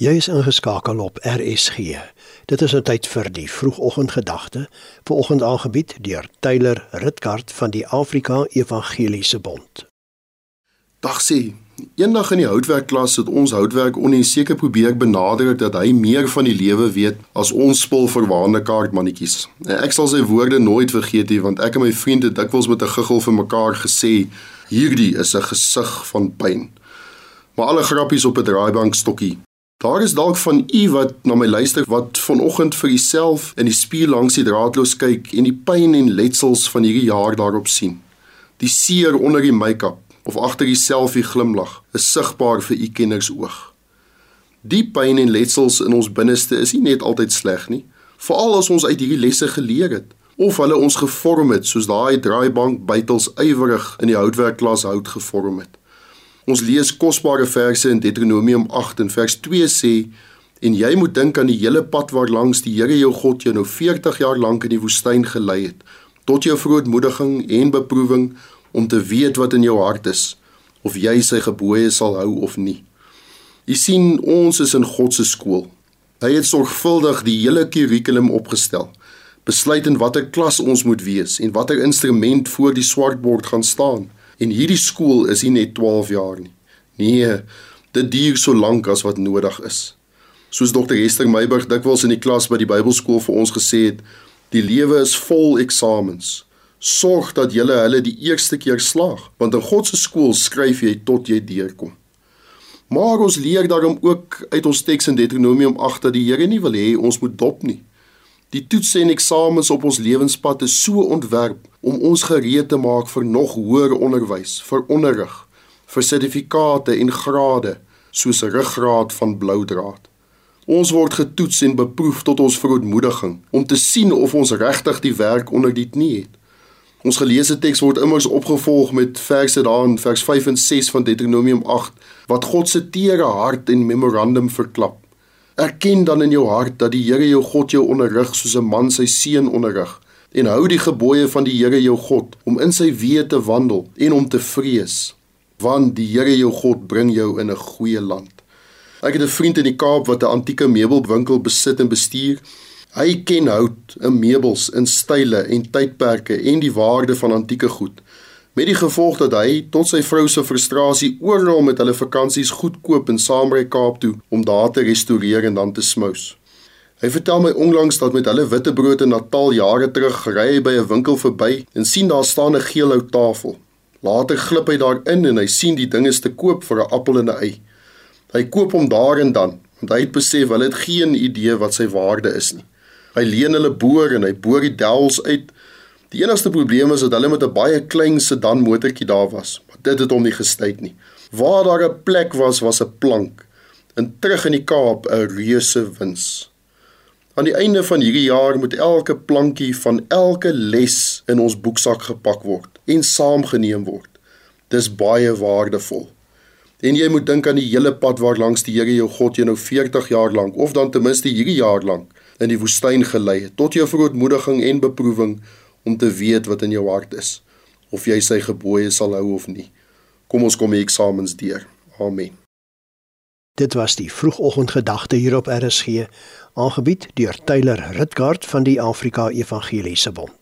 Jy is ingeskakel op RSG. Dit is 'n tyd vir die vroegoggendgedagte, vanoggend aangebied deur Tyler Ritgard van die Afrika Evangeliese Bond. Dag sê, eendag in die houtwerkklas het ons houtwerk onie seker probeer benadruk dat hy meer van die lewe weet as ons spul verwaande kaartmannetjies. Ek sal sy woorde nooit vergeet nie want ek en my vriende dikwels met 'n giggel vir mekaar gesê, hierdie is 'n gesig van pyn. Maar alle grappies op 'n draaibank stokkie Daar is dalk van u wat na my luister wat vanoggend vir uself in die spieël langs die draadloos kyk en die pyn en letsels van hierdie jaar daarop sien. Die seer onder die make-up of agter die selfie glimlag is sigbaar vir u kenners oog. Die pyn en letsels in ons binneste is nie net altyd sleg nie, veral as ons uit hierdie lesse geleer het of hulle ons gevorm het soos daai draaibank bytels ywerig in die houtwerkklas hout gevorm het. Ons lees kosbare verse in Deuteronomium 8 en vers 2 sê en jy moet dink aan die hele pad waar langs die Here jou God jou nou 40 jaar lank in die woestyn gelei het tot jou verootmoediging en beproewing om te weet wat in jou hart is of jy sy gebooie sal hou of nie. Jy sien ons is in God se skool. Hy het sorgvuldig die hele kurrikulum opgestel. Besluit in watter klas ons moet wees en watter instrument voor die swartbord gaan staan. En hierdie skool is nie net 12 jaar nie. Nee, dit duur so lank as wat nodig is. Soos Dr. Esther Meiburg dikwels in die klas by die Bybelskool vir ons gesê het, die lewe is vol eksamens. Sorg dat jy hulle die eerste keer slaag, want in God se skool skryf jy tot jy deurkom. Maar ons leer daarom ook uit ons teks in Deuteronomium 8 dat die Here nie wil hê ons moet dop nie. Die toetse en eksamens op ons lewenspad is so ontwerp om ons gereed te maak vir nog hoër onderwys, vir onderrig, vir sertifikate en grade, soos 'n ruggraat van blou draad. Ons word getoets en beproef tot ons verootmoediging om te sien of ons regtig die werk onder die knie het. Ons geleesde teks word immers opgevolg met verse daarin vers 5 en 6 van Deuteronomium 8 wat God se teere hart en memorandum verklap. Erken dan in jou hart dat die Here jou God jou onderrig soos 'n man sy seun onderrig en hou die gebooie van die Here jou God om in sy weë te wandel en om te vrees want die Here jou God bring jou in 'n goeie land. Ek het 'n vriend in die Kaap wat 'n antieke meubelwinkel besit en bestuur. Hy ken hout, in meubels, in style en tydperke en die waarde van antieke goed met die gevolg dat hy tot sy vrou se frustrasie oral met hulle vakansies goedkoop en saamry Kaap toe om daar te restoreer en dan te smous. Hy vertel my onlangs dat met hulle witbrood in Natal jare terug ry hy by 'n winkel verby en sien daar staan 'n geel hout tafel. Later glip hy daarin en hy sien die ding is te koop vir 'n appel en 'n ei. Hy koop hom daar en dan want hy het besef hulle het geen idee wat sy waarde is nie. Hy leen hulle boor en hy boor die dels uit Die enigste probleem is dat hulle met 'n baie klein sedan motortjie daar was, maar dit het hom nie gestuit nie. Waar daar 'n plek was, was 'n plank. En terug in die Kaap 'n reuse wins. Aan die einde van hierdie jaar moet elke plankie van elke les in ons boeksak gepak word en saamgeneem word. Dis baie waardevol. En jy moet dink aan die hele pad waar langs die Here jou God jou nou 40 jaar lank of dan ten minste hierdie jaar lank in die woestyn gelei het tot jou verootmoediging en beproewing om te weet wat in jou hart is of jy sy gebooie sal hou of nie. Kom ons kom die eksamens deur. Amen. Dit was die vroegoggendgedagte hier op RSG, aangebied deur Tyler Ritgard van die Afrika Evangeliese Bond.